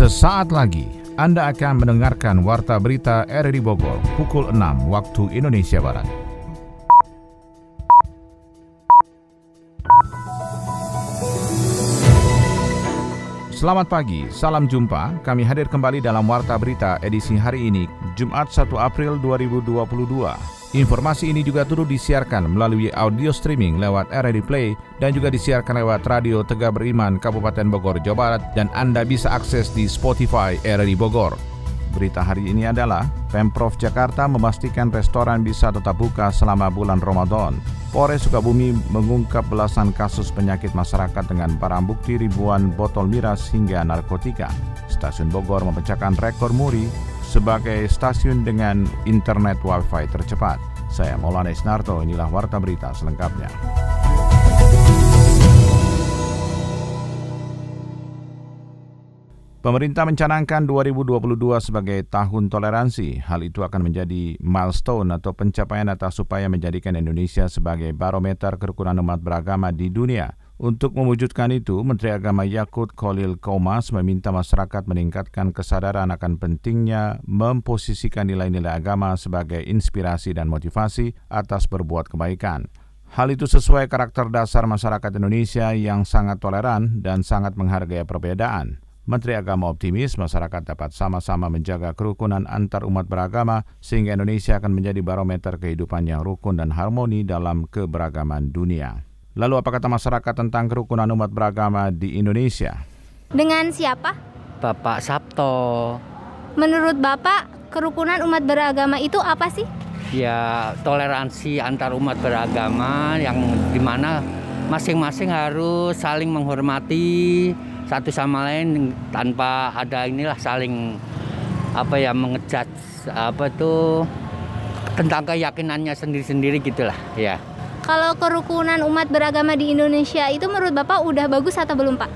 Sesaat lagi Anda akan mendengarkan Warta Berita RRI Bogor pukul 6 waktu Indonesia Barat. Selamat pagi, salam jumpa. Kami hadir kembali dalam Warta Berita edisi hari ini, Jumat 1 April 2022. Informasi ini juga turut disiarkan melalui audio streaming lewat RRD Play dan juga disiarkan lewat Radio Tegak Beriman Kabupaten Bogor, Jawa Barat dan Anda bisa akses di Spotify RRD Bogor. Berita hari ini adalah Pemprov Jakarta memastikan restoran bisa tetap buka selama bulan Ramadan. Polres Sukabumi mengungkap belasan kasus penyakit masyarakat dengan barang bukti ribuan botol miras hingga narkotika. Stasiun Bogor memecahkan rekor muri sebagai stasiun dengan internet wifi tercepat. Saya Maulana Isnarto, inilah Warta Berita selengkapnya. Pemerintah mencanangkan 2022 sebagai tahun toleransi. Hal itu akan menjadi milestone atau pencapaian atas supaya menjadikan Indonesia sebagai barometer kerukunan umat beragama di dunia. Untuk mewujudkan itu, Menteri Agama Yakut Khalil Komas meminta masyarakat meningkatkan kesadaran akan pentingnya memposisikan nilai-nilai agama sebagai inspirasi dan motivasi atas berbuat kebaikan. Hal itu sesuai karakter dasar masyarakat Indonesia yang sangat toleran dan sangat menghargai perbedaan. Menteri Agama optimis masyarakat dapat sama-sama menjaga kerukunan antar umat beragama sehingga Indonesia akan menjadi barometer kehidupan yang rukun dan harmoni dalam keberagaman dunia. Lalu apa kata masyarakat tentang kerukunan umat beragama di Indonesia? Dengan siapa? Bapak Sabto. Menurut Bapak, kerukunan umat beragama itu apa sih? Ya, toleransi antar umat beragama yang di mana masing-masing harus saling menghormati, satu sama lain tanpa ada inilah saling apa ya mengejat apa tuh tentang keyakinannya sendiri-sendiri gitulah ya. Kalau kerukunan umat beragama di Indonesia itu menurut Bapak udah bagus atau belum Pak?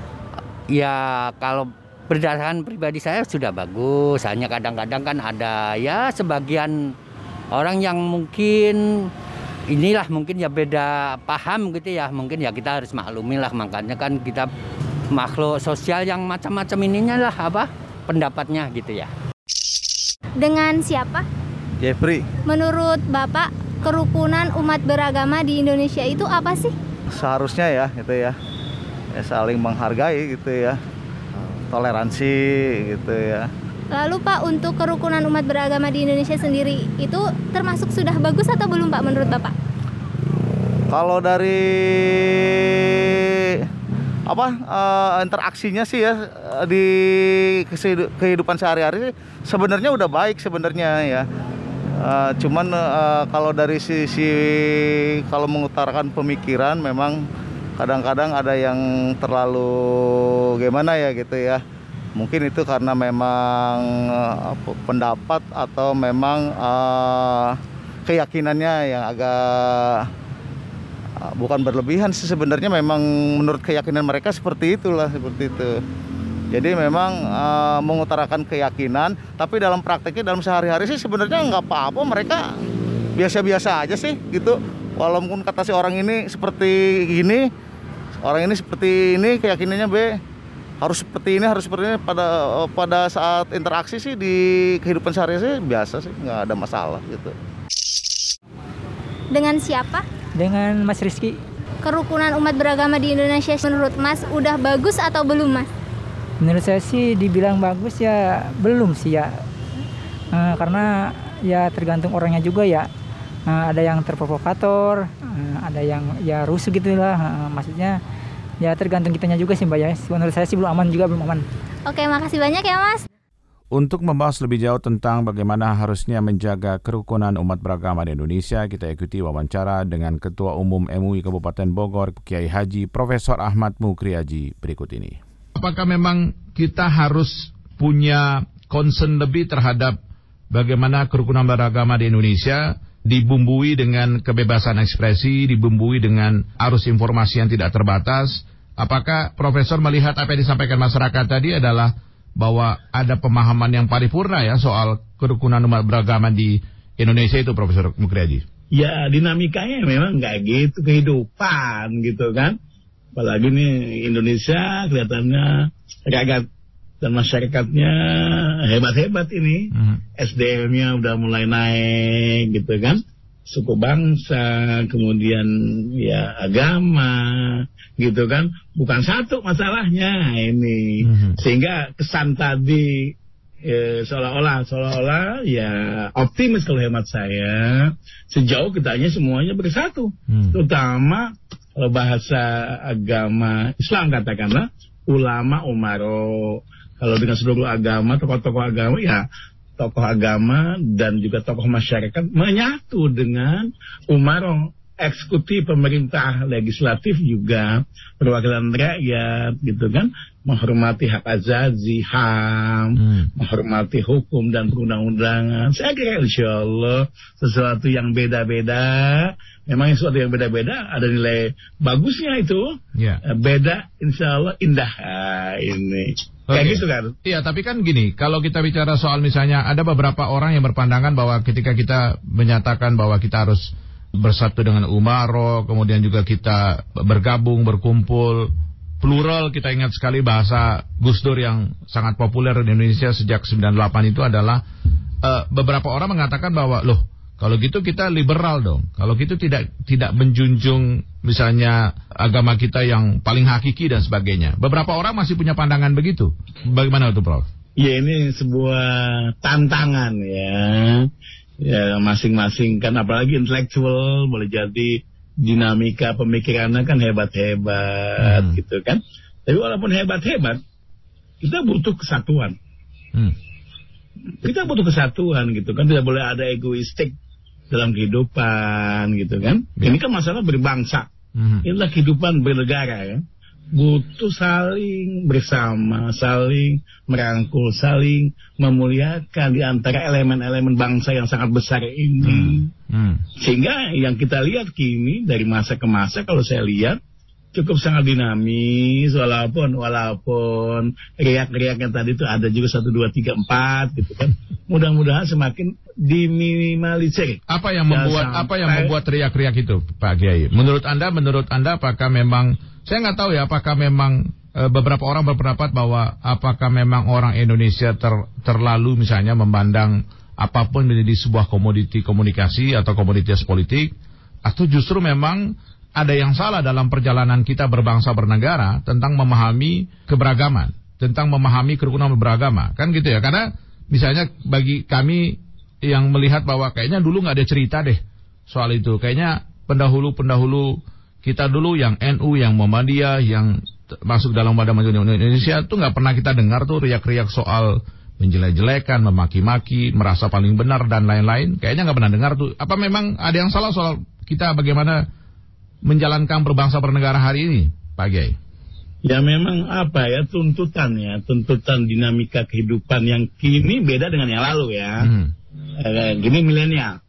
Ya kalau berdasarkan pribadi saya sudah bagus, hanya kadang-kadang kan ada ya sebagian orang yang mungkin inilah mungkin ya beda paham gitu ya mungkin ya kita harus maklumi lah makanya kan kita makhluk sosial yang macam-macam ininya lah apa pendapatnya gitu ya. Dengan siapa? Jeffrey. Menurut Bapak, kerukunan umat beragama di Indonesia itu apa sih? Seharusnya ya gitu ya. ya saling menghargai gitu ya. Toleransi gitu ya. Lalu Pak, untuk kerukunan umat beragama di Indonesia sendiri itu termasuk sudah bagus atau belum Pak menurut Bapak? Kalau dari apa uh, interaksinya sih ya di kehidupan sehari-hari sebenarnya udah baik sebenarnya ya. Uh, cuman uh, kalau dari sisi kalau mengutarakan pemikiran memang kadang-kadang ada yang terlalu gimana ya gitu ya. Mungkin itu karena memang uh, pendapat atau memang uh, keyakinannya yang agak bukan berlebihan sih sebenarnya memang menurut keyakinan mereka seperti itulah seperti itu jadi memang uh, mengutarakan keyakinan tapi dalam prakteknya dalam sehari-hari sih sebenarnya nggak apa-apa. Mereka biasa-biasa aja sih gitu. Walaupun kata si orang ini seperti ini orang ini seperti ini keyakinannya B harus seperti ini harus seperti ini. Pada pada saat interaksi sih di kehidupan sehari-hari sih biasa sih nggak ada masalah gitu. Dengan siapa? Dengan Mas Rizky. Kerukunan umat beragama di Indonesia menurut Mas udah bagus atau belum Mas? Menurut saya sih dibilang bagus ya belum sih ya. Uh, karena ya tergantung orangnya juga ya. Uh, ada yang terprovokator, uh, ada yang ya rusuh gitu lah. Uh, maksudnya ya tergantung kitanya juga sih Mbak ya. Menurut saya sih belum aman juga belum aman. Oke, makasih banyak ya Mas. Untuk membahas lebih jauh tentang bagaimana harusnya menjaga kerukunan umat beragama di Indonesia, kita ikuti wawancara dengan Ketua Umum MUI Kabupaten Bogor, Kiai Haji Profesor Ahmad Mukriaji berikut ini. Apakah memang kita harus punya concern lebih terhadap bagaimana kerukunan beragama di Indonesia dibumbui dengan kebebasan ekspresi, dibumbui dengan arus informasi yang tidak terbatas? Apakah Profesor melihat apa yang disampaikan masyarakat tadi adalah bahwa ada pemahaman yang paripurna ya soal kerukunan umat beragama di Indonesia itu Profesor Mukriaji. Ya dinamikanya memang nggak gitu kehidupan gitu kan. Apalagi nih Indonesia kelihatannya agak dan masyarakatnya hebat-hebat ini. Mhm. SDM-nya udah mulai naik gitu kan. Suku bangsa, kemudian ya agama gitu kan. Bukan satu masalahnya ini. Mhm. Sehingga kesan tadi eh, seolah-olah seolah-olah ya optimis kalau hemat saya sejauh kitanya semuanya bersatu Hmm. terutama bahasa agama Islam katakanlah ulama umaro. Kalau dengan seluruh agama tokoh-tokoh agama ya tokoh agama dan juga tokoh masyarakat menyatu dengan umaro eksekutif pemerintah legislatif juga perwakilan rakyat gitu kan menghormati hak azazi ham Hmm. menghormati hukum dan perundang-undangan. Saya kira insya Allah sesuatu yang beda-beda, memang sesuatu yang beda-beda ada nilai bagusnya itu, Ya. Eh, beda insya Allah indah Ah, ini. Kayak Oke. gitu kan? Iya, tapi kan gini, kalau kita bicara soal misalnya ada beberapa orang yang berpandangan bahwa ketika kita menyatakan bahwa kita harus bersatu dengan Umaro, kemudian juga kita bergabung, berkumpul, plural, kita ingat sekali bahasa Gus Dur yang sangat populer di Indonesia sejak 98 itu adalah eh, beberapa orang mengatakan bahwa loh kalau gitu kita liberal dong. Kalau gitu tidak tidak menjunjung misalnya agama kita yang paling hakiki dan sebagainya. Beberapa orang masih punya pandangan begitu. Bagaimana itu, Prof? Ya ini sebuah tantangan ya. Ya masing-masing kan apalagi intelektual boleh jadi dinamika pemikirannya kan hebat-hebat Hmm. gitu kan. Tapi walaupun hebat-hebat kita butuh kesatuan. Hmm. kita butuh kesatuan gitu kan tidak boleh ada egoistik dalam kehidupan gitu kan Ya. ini kan masalah berbangsa Mhm. inilah kehidupan bernegara ya butuh saling bersama saling merangkul saling memuliakan di antara elemen-elemen bangsa yang sangat besar ini Hmm. sehingga yang kita lihat kini dari masa ke masa kalau saya lihat cukup sangat dinamis walaupun walaupun riak-riaknya tadi itu ada juga satu dua tiga empat gitu kan mudah-mudahan semakin diminimalisir Apa yang membuat sampai- apa yang membuat teriak-teriak itu, Pak Kiai? Menurut Anda, menurut Anda apakah memang saya nggak tahu ya apakah memang eh, beberapa orang berpendapat bahwa apakah memang orang Indonesia ter- terlalu misalnya memandang apa pun menjadi sebuah komoditi komunikasi atau komoditas politik atau justru memang ada yang salah dalam perjalanan kita berbangsa bernegara tentang memahami keberagaman, tentang memahami kerukunan beragama, kan gitu ya? Karena misalnya bagi kami yang melihat bahwa kayaknya dulu nggak ada cerita deh soal itu, kayaknya pendahulu-pendahulu kita dulu yang NU, yang Muhammadiyah, yang masuk dalam badan majunya Indonesia tuh nggak pernah kita dengar tuh riak-riak soal menjelek-jelekan, memaki-maki, merasa paling benar dan lain-lain. Kayaknya nggak pernah dengar tuh. Apa memang ada yang salah soal kita bagaimana menjalankan berbangsa bernegara hari ini, Pak Kiai? ya memang apa ya tuntutannya tuntutan dinamika kehidupan yang kini beda dengan yang lalu ya Hmm. Eh, gini milenial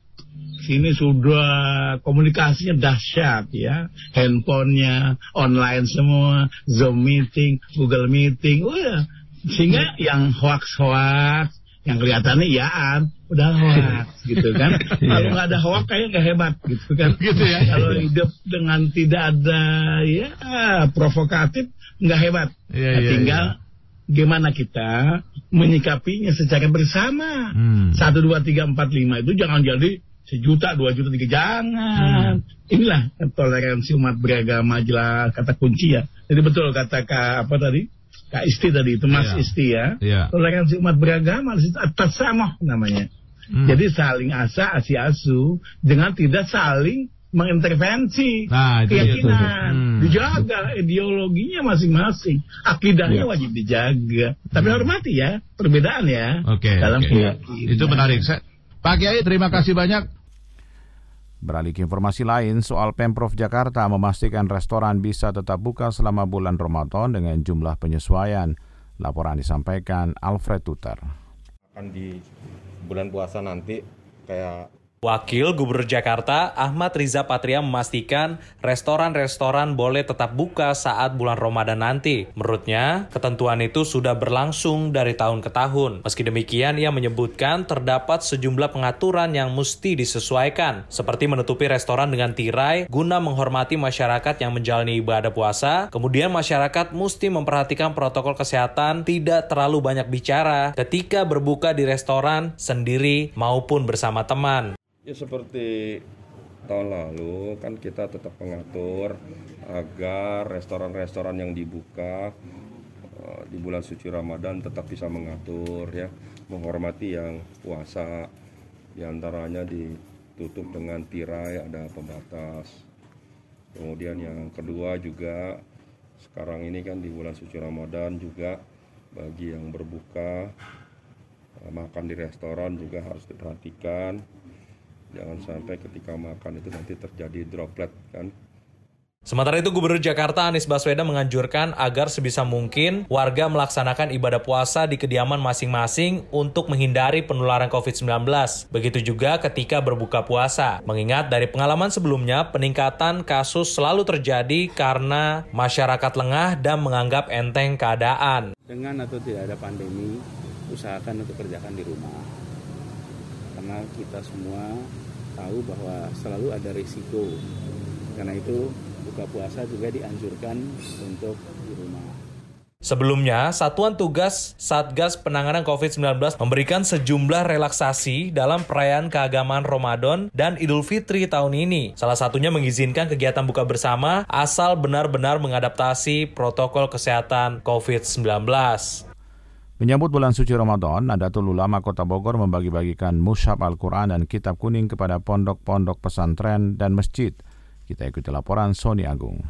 sini sudah komunikasinya dahsyat ya handphonenya online semua zoom meeting google meeting oh ya sehingga yang hoax hoax yang kelihatannya iyaan udah hoax gitu kan? Kalau nggak ada hoax kayaknya nggak hebat gitu kan? Gitu ya. kalau hidup dengan tidak ada ya provokatif nggak hebat. Iya, Nah, iya, tinggal gimana kita menyikapinya secara bersama. Hmm. satu dua tiga empat lima itu jangan jadi sejuta dua juta tiga jangan. Inilah toleransi umat beragama jelas kata kunci ya. Jadi betul kata kak apa tadi kak Isti tadi itu Mas Iya. Isti ya Iya. toleransi umat beragama atas sama namanya Hmm. jadi saling asa asi asu dengan tidak saling mengintervensi Nah, itu keyakinan Hmm. dijaga ideologinya masing-masing akidahnya Iya. wajib dijaga tapi hormati ya perbedaan ya Oke. dalam keyakinan Itu menarik. Saya, Pak Kiai, terima kasih banyak. Beralih ke informasi lain, soal Pemprov Jakarta memastikan restoran bisa tetap buka selama bulan Ramadan dengan jumlah penyesuaian. Laporan disampaikan Alfred Tuter. akan di bulan puasa nanti kayak Wakil Gubernur Jakarta Ahmad Riza Patria memastikan restoran-restoran boleh tetap buka saat bulan Ramadan nanti. Menurutnya, ketentuan itu sudah berlangsung dari tahun ke tahun. Meski demikian, ia menyebutkan terdapat sejumlah pengaturan yang mesti disesuaikan, seperti menutupi restoran dengan tirai guna menghormati masyarakat yang menjalani ibadah puasa. Kemudian masyarakat mesti memperhatikan protokol kesehatan, tidak terlalu banyak bicara ketika berbuka di restoran sendiri maupun bersama teman. Ya seperti tahun lalu kan kita tetap mengatur agar restoran-restoran yang dibuka uh, di bulan suci Ramadan tetap bisa mengatur ya, menghormati yang puasa. Di antaranya ditutup dengan tirai ada pembatas. Kemudian yang kedua juga sekarang ini kan di bulan suci Ramadan juga bagi yang berbuka uh, makan di restoran juga harus diperhatikan jangan sampai ketika makan itu nanti terjadi droplet kan Sementara itu Gubernur Jakarta Anies Baswedan menganjurkan agar sebisa mungkin warga melaksanakan ibadah puasa di kediaman masing-masing untuk menghindari penularan COVID-19. Begitu juga ketika berbuka puasa. Mengingat dari pengalaman sebelumnya, peningkatan kasus selalu terjadi karena masyarakat lengah dan menganggap enteng keadaan. Dengan atau tidak ada pandemi, usahakan untuk kerjakan di rumah. Karena kita semua tahu bahwa selalu ada risiko. Karena itu buka puasa juga dianjurkan untuk di rumah. Sebelumnya, Satuan Tugas Satgas Penanganan COVID-19 memberikan sejumlah relaksasi dalam perayaan keagamaan Ramadan dan Idul Fitri tahun ini. Salah satunya mengizinkan kegiatan buka bersama asal benar-benar mengadaptasi protokol kesehatan COVID-19. Menyambut bulan suci Ramadan, Nadatul Ulama Kota Bogor membagi-bagikan mushaf Al-Quran dan kitab kuning kepada pondok-pondok pesantren dan masjid. Kita ikuti laporan Sony Agung.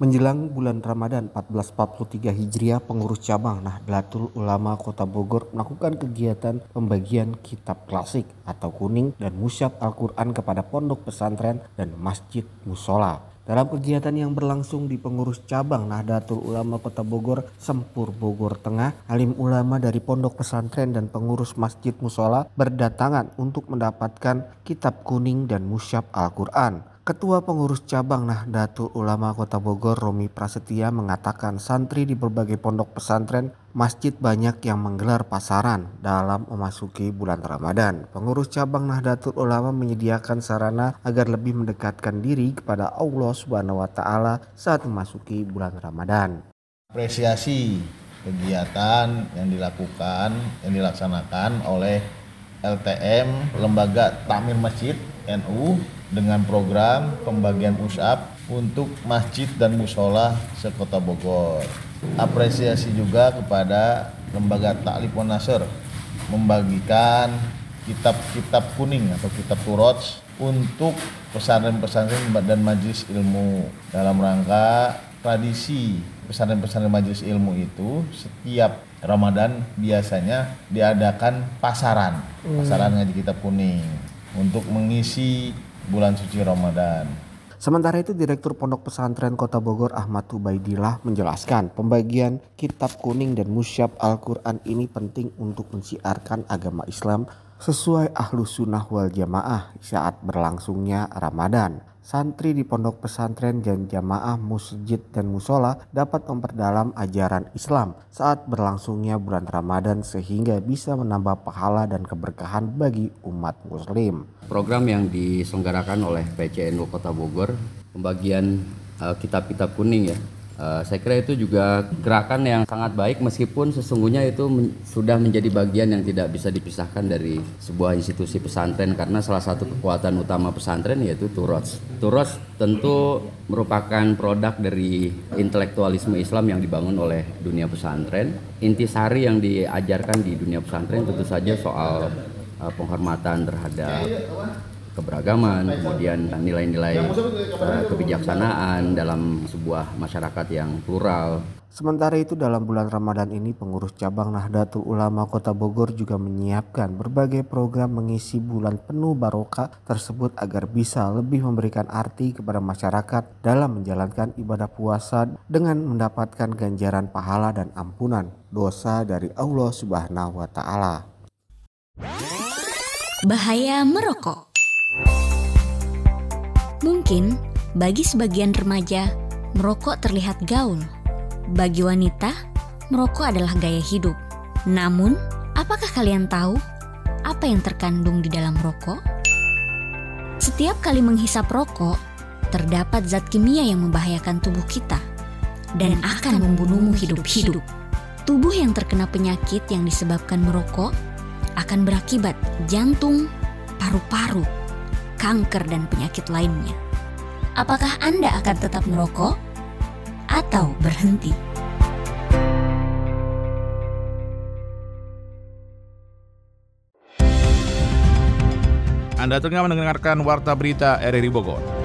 Menjelang bulan Ramadan 1443 Hijriah, pengurus cabang Nahdlatul Ulama Kota Bogor melakukan kegiatan pembagian kitab klasik atau kuning dan musyaf Al-Quran kepada pondok pesantren dan masjid musola. Dalam kegiatan yang berlangsung di pengurus cabang Nahdlatul Ulama Kota Bogor, Sempur Bogor Tengah, alim ulama dari pondok pesantren dan pengurus masjid musola berdatangan untuk mendapatkan kitab kuning dan musyaf Al-Quran. Ketua Pengurus Cabang Nahdlatul Ulama Kota Bogor Romi Prasetya mengatakan santri di berbagai pondok pesantren masjid banyak yang menggelar pasaran dalam memasuki bulan Ramadan. Pengurus Cabang Nahdlatul Ulama menyediakan sarana agar lebih mendekatkan diri kepada Allah Subhanahu wa taala saat memasuki bulan Ramadan. Apresiasi kegiatan yang dilakukan yang dilaksanakan oleh LTM Lembaga Takmir Masjid NU dengan program pembagian push-up untuk masjid dan musola sekota Bogor. Apresiasi juga kepada lembaga Taklif Nasr membagikan kitab-kitab kuning atau kitab Turots untuk pesantren-pesantren dan majelis ilmu dalam rangka tradisi pesantren-pesantren majelis ilmu itu setiap Ramadan biasanya diadakan pasaran, hmm. pasaran ngaji kitab kuning untuk mengisi bulan suci Ramadan. Sementara itu Direktur Pondok Pesantren Kota Bogor Ahmad Ubaidillah menjelaskan pembagian kitab kuning dan musyab Al-Quran ini penting untuk mensiarkan agama Islam sesuai ahlu sunnah wal jamaah saat berlangsungnya Ramadan santri di pondok pesantren dan jamaah masjid dan musola dapat memperdalam ajaran Islam saat berlangsungnya bulan Ramadan sehingga bisa menambah pahala dan keberkahan bagi umat muslim. Program yang diselenggarakan oleh PCNU Kota Bogor, pembagian uh, kitab-kitab kuning ya, Uh, saya kira itu juga gerakan yang sangat baik meskipun sesungguhnya itu men sudah menjadi bagian yang tidak bisa dipisahkan dari sebuah institusi pesantren karena salah satu kekuatan utama pesantren yaitu Turos. Turos tentu merupakan produk dari intelektualisme Islam yang dibangun oleh dunia pesantren. Intisari yang diajarkan di dunia pesantren tentu saja soal uh, penghormatan terhadap keberagaman, kemudian nilai-nilai uh, kebijaksanaan dalam sebuah masyarakat yang plural. Sementara itu dalam bulan Ramadan ini pengurus cabang Nahdlatul Ulama Kota Bogor juga menyiapkan berbagai program mengisi bulan penuh barokah tersebut agar bisa lebih memberikan arti kepada masyarakat dalam menjalankan ibadah puasa dengan mendapatkan ganjaran pahala dan ampunan dosa dari Allah Subhanahu wa taala. Bahaya merokok Mungkin bagi sebagian remaja, merokok terlihat gaul. Bagi wanita, merokok adalah gaya hidup. Namun, apakah kalian tahu apa yang terkandung di dalam rokok? Setiap kali menghisap rokok, terdapat zat kimia yang membahayakan tubuh kita dan akan membunuhmu hidup-hidup. Tubuh yang terkena penyakit yang disebabkan merokok akan berakibat jantung, paru-paru, kanker, dan penyakit lainnya. Apakah Anda akan tetap merokok atau berhenti? Anda tengah mendengarkan Warta Berita RRI Bogor.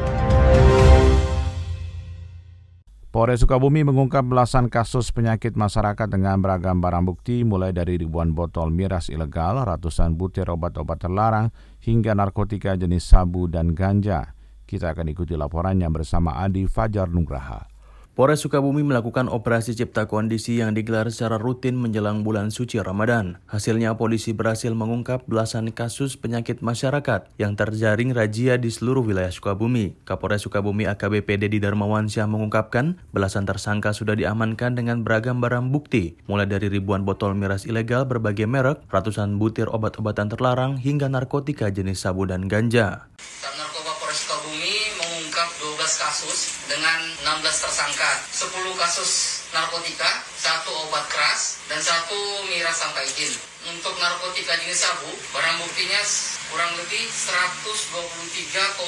Polres Sukabumi mengungkap belasan kasus penyakit masyarakat dengan beragam barang bukti mulai dari ribuan botol miras ilegal, ratusan butir obat-obat terlarang, hingga narkotika jenis sabu dan ganja. Kita akan ikuti laporannya bersama Adi Fajar Nugraha. Polres Sukabumi melakukan operasi cipta kondisi yang digelar secara rutin menjelang bulan suci Ramadan. Hasilnya polisi berhasil mengungkap belasan kasus penyakit masyarakat yang terjaring razia di seluruh wilayah Sukabumi. Kapolres Sukabumi AKBP Dedi Darmawansyah mengungkapkan belasan tersangka sudah diamankan dengan beragam barang bukti, mulai dari ribuan botol miras ilegal berbagai merek, ratusan butir obat-obatan terlarang, hingga narkotika jenis sabu dan ganja. Narkoba Polres Sukabumi mengungkap 12 kasus dengan 16 tersangka, 10 kasus narkotika, satu obat keras, dan satu miras tanpa izin. Untuk narkotika jenis sabu, barang buktinya kurang lebih 123,54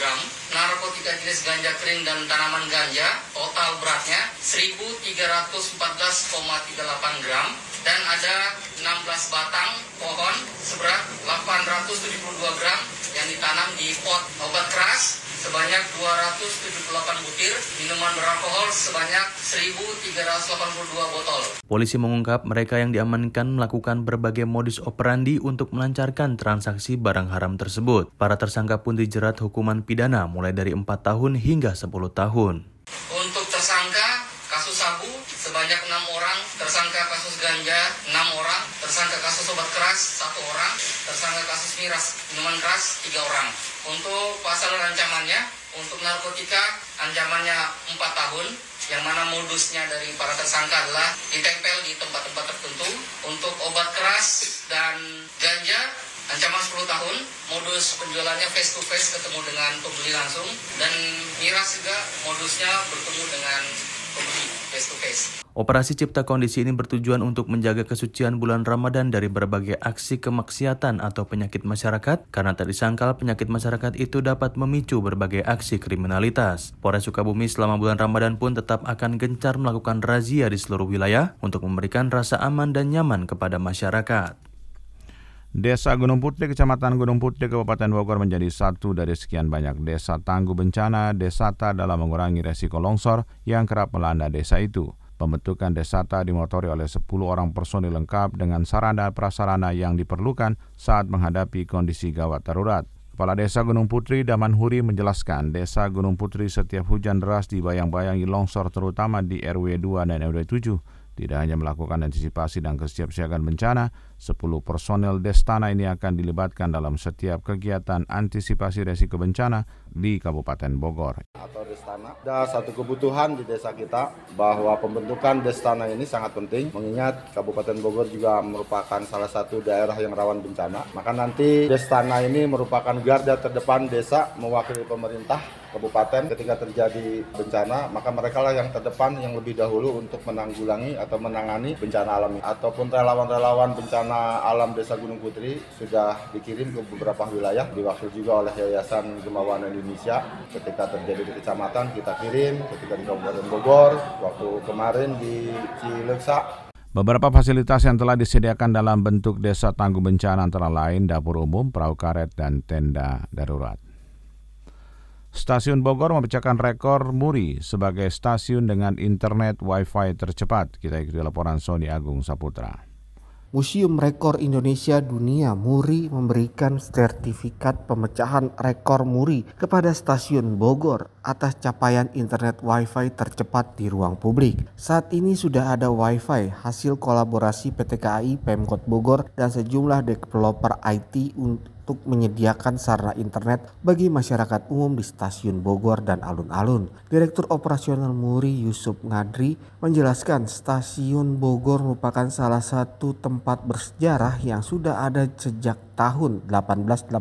gram. Narkotika jenis ganja kering dan tanaman ganja, total beratnya 1.314,38 gram. Dan ada 16 batang pohon seberat 872 gram yang ditanam di pot obat keras sebanyak 278 butir, minuman beralkohol sebanyak 1.382 botol. Polisi mengungkap mereka yang diamankan melakukan berbagai modus operandi untuk melancarkan transaksi barang haram tersebut. Para tersangka pun dijerat hukuman pidana mulai dari 4 tahun hingga 10 tahun. Untuk tersangka kasus sabu sebanyak enam orang, tersangka kasus ganja enam orang, tersangka kasus obat keras satu orang, miras minuman keras tiga orang. Untuk pasal ancamannya, untuk narkotika ancamannya 4 tahun, yang mana modusnya dari para tersangka adalah ditempel di tempat-tempat tertentu. Untuk obat keras dan ganja ancaman 10 tahun, modus penjualannya face to face ketemu dengan pembeli langsung dan miras juga modusnya bertemu dengan pembeli Operasi Cipta Kondisi ini bertujuan untuk menjaga kesucian bulan Ramadan dari berbagai aksi kemaksiatan atau penyakit masyarakat karena tak disangkal penyakit masyarakat itu dapat memicu berbagai aksi kriminalitas. Polres Sukabumi selama bulan Ramadan pun tetap akan gencar melakukan razia di seluruh wilayah untuk memberikan rasa aman dan nyaman kepada masyarakat. Desa Gunung Putri, Kecamatan Gunung Putri, Kabupaten Bogor menjadi satu dari sekian banyak desa tangguh bencana desata dalam mengurangi resiko longsor yang kerap melanda desa itu. Pembentukan desata dimotori oleh 10 orang personil lengkap dengan sarana prasarana yang diperlukan saat menghadapi kondisi gawat darurat. Kepala Desa Gunung Putri Daman Huri menjelaskan, Desa Gunung Putri setiap hujan deras dibayang-bayangi longsor terutama di RW 2 dan RW 7. Tidak hanya melakukan antisipasi dan kesiapsiagaan bencana, 10 personel Destana ini akan dilibatkan dalam setiap kegiatan antisipasi resiko bencana di Kabupaten Bogor. Atau Destana, ada satu kebutuhan di desa kita bahwa pembentukan Destana ini sangat penting mengingat Kabupaten Bogor juga merupakan salah satu daerah yang rawan bencana. Maka nanti Destana ini merupakan garda terdepan desa mewakili pemerintah kabupaten ketika terjadi bencana, maka mereka lah yang terdepan yang lebih dahulu untuk menanggulangi atau menangani bencana alam ataupun relawan-relawan bencana alam Desa Gunung Putri sudah dikirim ke beberapa wilayah diwakil juga oleh Yayasan Gemawan Indonesia. Ketika terjadi di kecamatan kita kirim. Ketika di Kabupaten Bogor waktu kemarin di Cileksa Beberapa fasilitas yang telah disediakan dalam bentuk desa tangguh bencana antara lain dapur umum, perahu karet, dan tenda darurat. Stasiun Bogor memecahkan rekor Muri sebagai stasiun dengan internet Wi-Fi tercepat. Kita ikuti laporan Sony Agung Saputra. Museum Rekor Indonesia Dunia Muri memberikan sertifikat pemecahan rekor Muri kepada stasiun Bogor atas capaian internet Wi-Fi tercepat di ruang publik. Saat ini sudah ada Wi-Fi hasil kolaborasi PT KAI, Pemkot Bogor, dan sejumlah developer IT untuk menyediakan sarana internet bagi masyarakat umum di stasiun Bogor dan alun-alun. Direktur Operasional Muri Yusuf Ngadri menjelaskan stasiun Bogor merupakan salah satu tempat bersejarah yang sudah ada sejak tahun 1881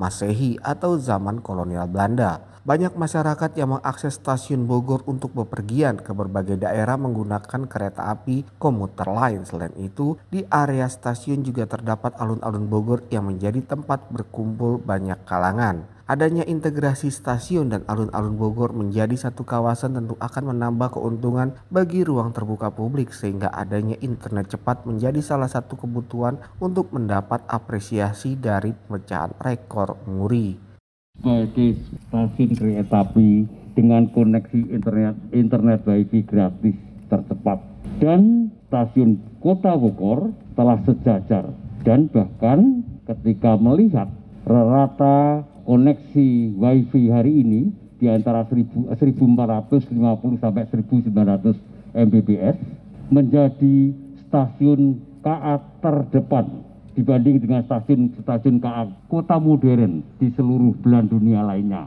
Masehi atau zaman kolonial Belanda. Banyak masyarakat yang mengakses stasiun Bogor untuk bepergian ke berbagai daerah menggunakan kereta api komuter lain. Selain itu, di area stasiun juga terdapat alun-alun Bogor yang menjadi tempat berkumpul banyak kalangan. Adanya integrasi stasiun dan alun-alun Bogor menjadi satu kawasan tentu akan menambah keuntungan bagi ruang terbuka publik sehingga adanya internet cepat menjadi salah satu kebutuhan untuk mendapat apresiasi dari pemecahan rekor muri sebagai stasiun kereta api dengan koneksi internet internet wifi gratis tercepat. Dan stasiun Kota Bogor telah sejajar. Dan bahkan ketika melihat rata koneksi wifi hari ini di antara 1450 sampai 1900 Mbps menjadi stasiun KA terdepan dibanding dengan stasiun-stasiun KA kota modern di seluruh belahan dunia lainnya.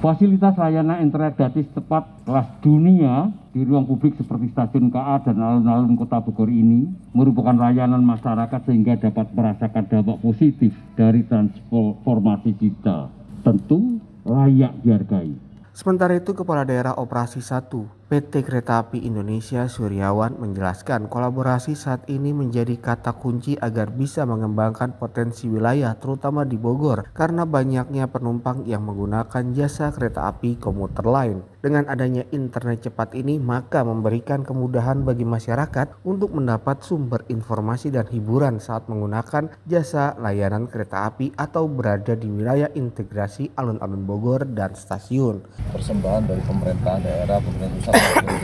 Fasilitas layanan internet gratis cepat kelas dunia di ruang publik seperti stasiun KA dan alun-alun kota Bogor ini merupakan layanan masyarakat sehingga dapat merasakan dampak positif dari transformasi digital. Tentu layak dihargai. Sementara itu, Kepala Daerah Operasi 1 PT Kereta Api Indonesia Suryawan menjelaskan kolaborasi saat ini menjadi kata kunci agar bisa mengembangkan potensi wilayah terutama di Bogor karena banyaknya penumpang yang menggunakan jasa kereta api komuter lain. Dengan adanya internet cepat ini maka memberikan kemudahan bagi masyarakat untuk mendapat sumber informasi dan hiburan saat menggunakan jasa layanan kereta api atau berada di wilayah integrasi alun-alun Bogor dan stasiun. Persembahan dari pemerintah daerah, pemerintah pusat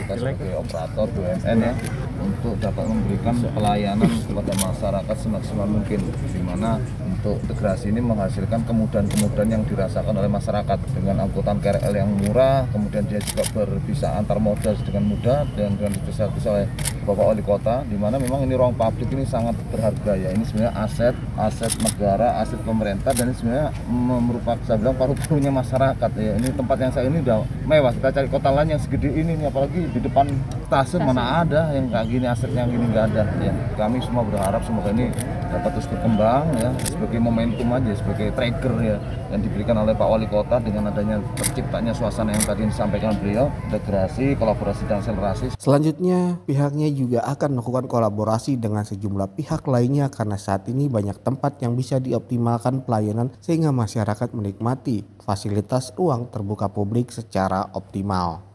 kita sebagai operator BUMN ya untuk dapat memberikan pelayanan kepada masyarakat semaksimal mungkin. Di mana untuk integrasi ini menghasilkan kemudahan-kemudahan yang dirasakan oleh masyarakat dengan angkutan KRL yang murah kemudian dia juga berbisa antar moda dengan mudah dan dengan bisa-bisa oleh Bapak Wali Kota di mana memang ini ruang publik ini sangat berharga ya. Ini sebenarnya aset aset negara aset pemerintah dan ini sebenarnya merupakan saya bilang paru-parunya masyarakat ya. Ini tempat yang saya ini udah mewah. Kita cari kota lain yang segede ini nih apalagi di depan stasiun mana ada yang kayak gini aset yang gini nggak ada ya. Kami semua berharap semoga ini dapat terus berkembang ya sebagai momentum aja sebagai trigger ya yang diberikan oleh Pak Wali Kota dengan adanya terciptanya suasana yang tadi disampaikan beliau integrasi kolaborasi dan akselerasi selanjutnya pihaknya juga akan melakukan kolaborasi dengan sejumlah pihak lainnya karena saat ini banyak tempat yang bisa dioptimalkan pelayanan sehingga masyarakat menikmati fasilitas ruang terbuka publik secara optimal.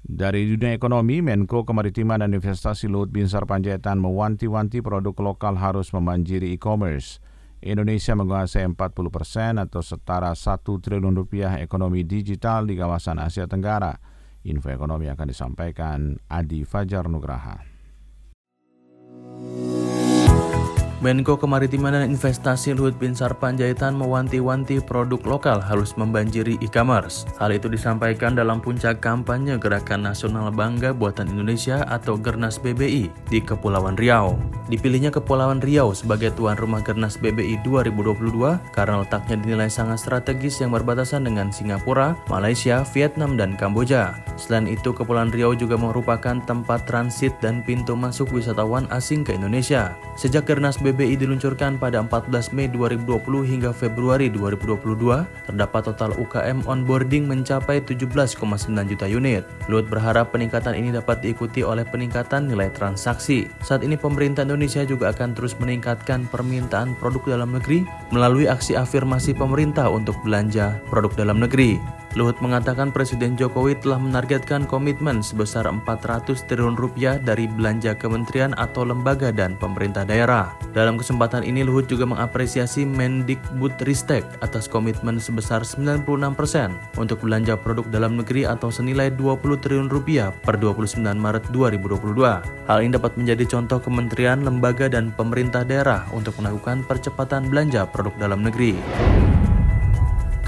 Dari dunia ekonomi, Menko Kemaritiman dan Investasi Luhut Binsar Panjaitan mewanti-wanti produk lokal harus memanjiri e-commerce. Indonesia menguasai 40 persen atau setara 1 triliun rupiah ekonomi digital di kawasan Asia Tenggara. Info ekonomi akan disampaikan Adi Fajar Nugraha. Menko Kemaritiman dan Investasi Luhut Binsar Panjaitan mewanti-wanti produk lokal harus membanjiri e-commerce. Hal itu disampaikan dalam puncak kampanye Gerakan Nasional Bangga Buatan Indonesia atau Gernas BBI di Kepulauan Riau. Dipilihnya Kepulauan Riau sebagai tuan rumah Gernas BBI 2022 karena letaknya dinilai sangat strategis yang berbatasan dengan Singapura, Malaysia, Vietnam, dan Kamboja. Selain itu, Kepulauan Riau juga merupakan tempat transit dan pintu masuk wisatawan asing ke Indonesia. Sejak Gernas BBI BBI diluncurkan pada 14 Mei 2020 hingga Februari 2022, terdapat total UKM onboarding mencapai 17,9 juta unit. Luhut berharap peningkatan ini dapat diikuti oleh peningkatan nilai transaksi. Saat ini pemerintah Indonesia juga akan terus meningkatkan permintaan produk dalam negeri melalui aksi afirmasi pemerintah untuk belanja produk dalam negeri. Luhut mengatakan Presiden Jokowi telah menargetkan komitmen sebesar 400 triliun rupiah dari belanja kementerian atau lembaga dan pemerintah daerah. Dalam kesempatan ini Luhut juga mengapresiasi Mendikbud Ristek atas komitmen sebesar 96% untuk belanja produk dalam negeri atau senilai 20 triliun rupiah per 29 Maret 2022. Hal ini dapat menjadi contoh kementerian, lembaga, dan pemerintah daerah untuk melakukan percepatan belanja produk dalam negeri.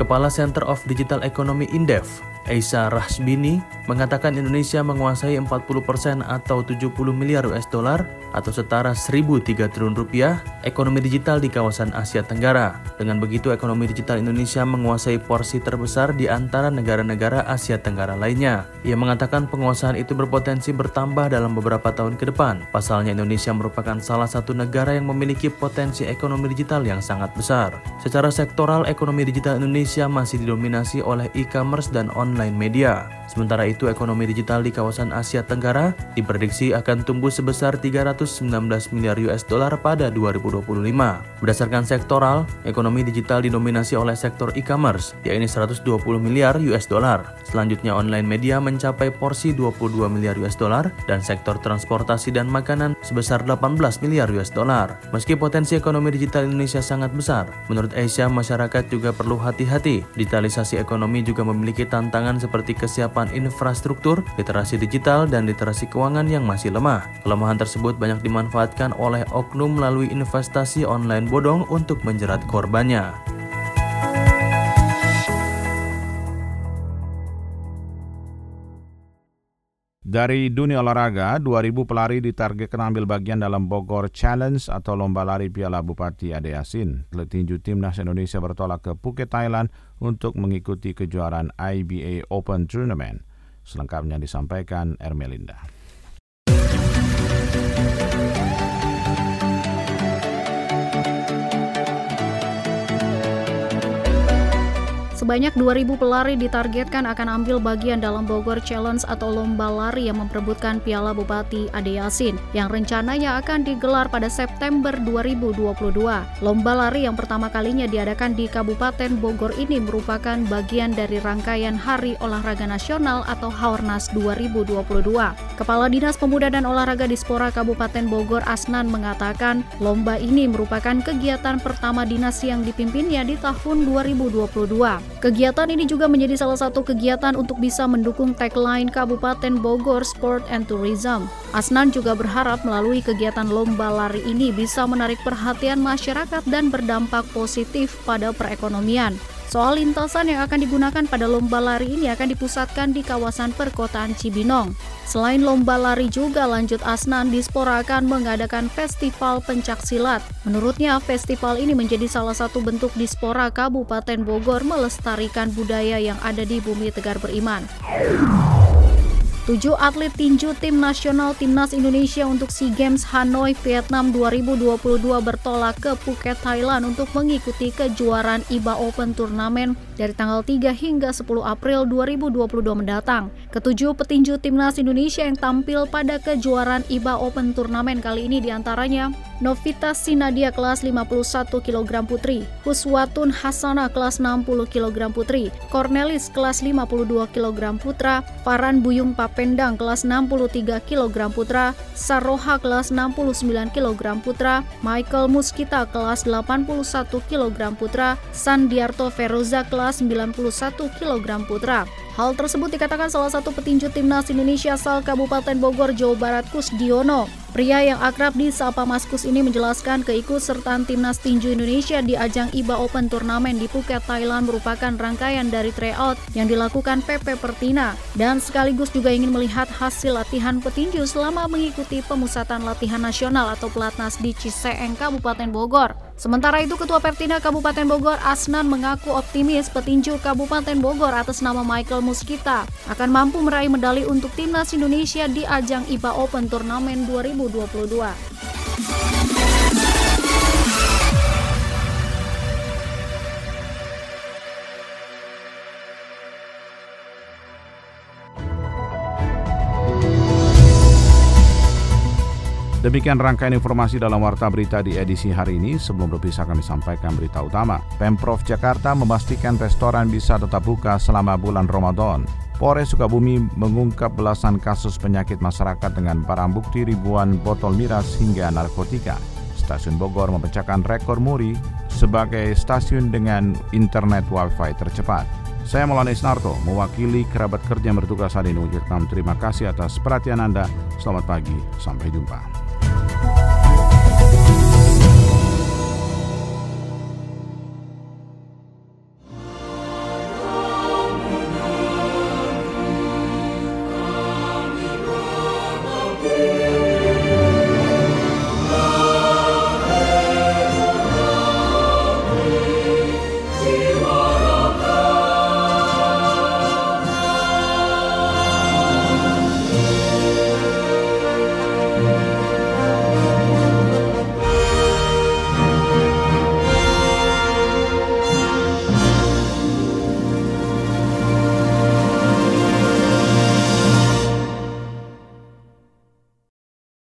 Kepala Center of Digital Economy Indef, Eisa Rahsbini, mengatakan Indonesia menguasai 40% atau 70 miliar US dollar atau setara 1.003 triliun rupiah ekonomi digital di kawasan Asia Tenggara. Dengan begitu, ekonomi digital Indonesia menguasai porsi terbesar di antara negara-negara Asia Tenggara lainnya. Ia mengatakan penguasaan itu berpotensi bertambah dalam beberapa tahun ke depan. Pasalnya Indonesia merupakan salah satu negara yang memiliki potensi ekonomi digital yang sangat besar. Secara sektoral, ekonomi digital Indonesia masih didominasi oleh e-commerce dan online media. Sementara itu, ekonomi digital di kawasan Asia Tenggara diprediksi akan tumbuh sebesar 319 miliar US dollar pada 2025. Berdasarkan sektoral, ekonomi digital didominasi oleh sektor e-commerce, yakni 120 miliar US dollar. Selanjutnya, online media mencapai porsi 22 miliar US dollar dan sektor transportasi dan makanan sebesar 18 miliar US dollar. Meski potensi ekonomi digital Indonesia sangat besar, menurut Asia masyarakat juga perlu hati-hati. Digitalisasi ekonomi juga memiliki tantangan seperti kesiapan infrastruktur, literasi digital, dan literasi keuangan yang masih lemah. Kelemahan tersebut banyak dimanfaatkan oleh oknum melalui investasi online bodong untuk menjerat korbannya. Dari dunia olahraga, 2000 pelari ditargetkan ambil bagian dalam Bogor Challenge atau lomba lari Piala Bupati Ade Yasin. Tinju Timnas Indonesia bertolak ke Phuket, Thailand untuk mengikuti kejuaraan IBA Open Tournament. Selengkapnya disampaikan Ermelinda. Sebanyak 2.000 pelari ditargetkan akan ambil bagian dalam Bogor Challenge atau lomba lari yang memperebutkan Piala Bupati Ade Yasin yang rencananya akan digelar pada September 2022. Lomba lari yang pertama kalinya diadakan di Kabupaten Bogor ini merupakan bagian dari rangkaian Hari Olahraga Nasional atau Haornas 2022. Kepala Dinas Pemuda dan Olahraga Dispora Kabupaten Bogor Asnan mengatakan lomba ini merupakan kegiatan pertama dinas yang dipimpinnya di tahun 2022. Kegiatan ini juga menjadi salah satu kegiatan untuk bisa mendukung tagline Kabupaten Bogor Sport and Tourism. Asnan juga berharap melalui kegiatan lomba lari ini bisa menarik perhatian masyarakat dan berdampak positif pada perekonomian. Soal lintasan yang akan digunakan pada lomba lari ini akan dipusatkan di kawasan perkotaan Cibinong. Selain lomba lari juga lanjut Asnan Dispora akan mengadakan festival pencak silat. Menurutnya festival ini menjadi salah satu bentuk Dispora Kabupaten Bogor melestarikan budaya yang ada di bumi Tegar Beriman. Tujuh atlet tinju tim nasional Timnas Indonesia untuk SEA Games Hanoi, Vietnam 2022 bertolak ke Phuket, Thailand untuk mengikuti kejuaraan IBA Open Turnamen dari tanggal 3 hingga 10 April 2022 mendatang. Ketujuh petinju Timnas Indonesia yang tampil pada kejuaraan IBA Open Turnamen kali ini di antaranya Novita Sinadia kelas 51 kg putri, Huswatun Hasana kelas 60 kg putri, Cornelis kelas 52 kg putra, Faran Buyung Papendang kelas 63 kg putra, Saroha kelas 69 kg putra, Michael Muskita kelas 81 kg putra, Sandiarto Feroza kelas 91 kg putra. Hal tersebut dikatakan salah satu petinju timnas Indonesia asal Kabupaten Bogor, Jawa Barat, Kusdiono. Pria yang akrab di Sapa Maskus ini menjelaskan keikutsertaan timnas tinju Indonesia di ajang IBA Open Turnamen di Phuket, Thailand merupakan rangkaian dari tryout yang dilakukan PP Pertina dan sekaligus juga ingin melihat hasil latihan petinju selama mengikuti pemusatan latihan nasional atau pelatnas di Ciseeng, Kabupaten Bogor. Sementara itu Ketua Pertina Kabupaten Bogor Asnan mengaku optimis petinju Kabupaten Bogor atas nama Michael Muskita akan mampu meraih medali untuk timnas Indonesia di ajang IBA Open Turnamen 2022. 2022. Demikian rangkaian informasi dalam Warta Berita di edisi hari ini. Sebelum berpisah kami sampaikan berita utama. Pemprov Jakarta memastikan restoran bisa tetap buka selama bulan Ramadan. Polres Sukabumi mengungkap belasan kasus penyakit masyarakat dengan barang bukti ribuan botol miras hingga narkotika. Stasiun Bogor memecahkan rekor muri sebagai stasiun dengan internet wifi tercepat. Saya Maulana Isnarto, mewakili kerabat kerja yang bertugas hari ini terima kasih atas perhatian Anda. Selamat pagi, sampai jumpa.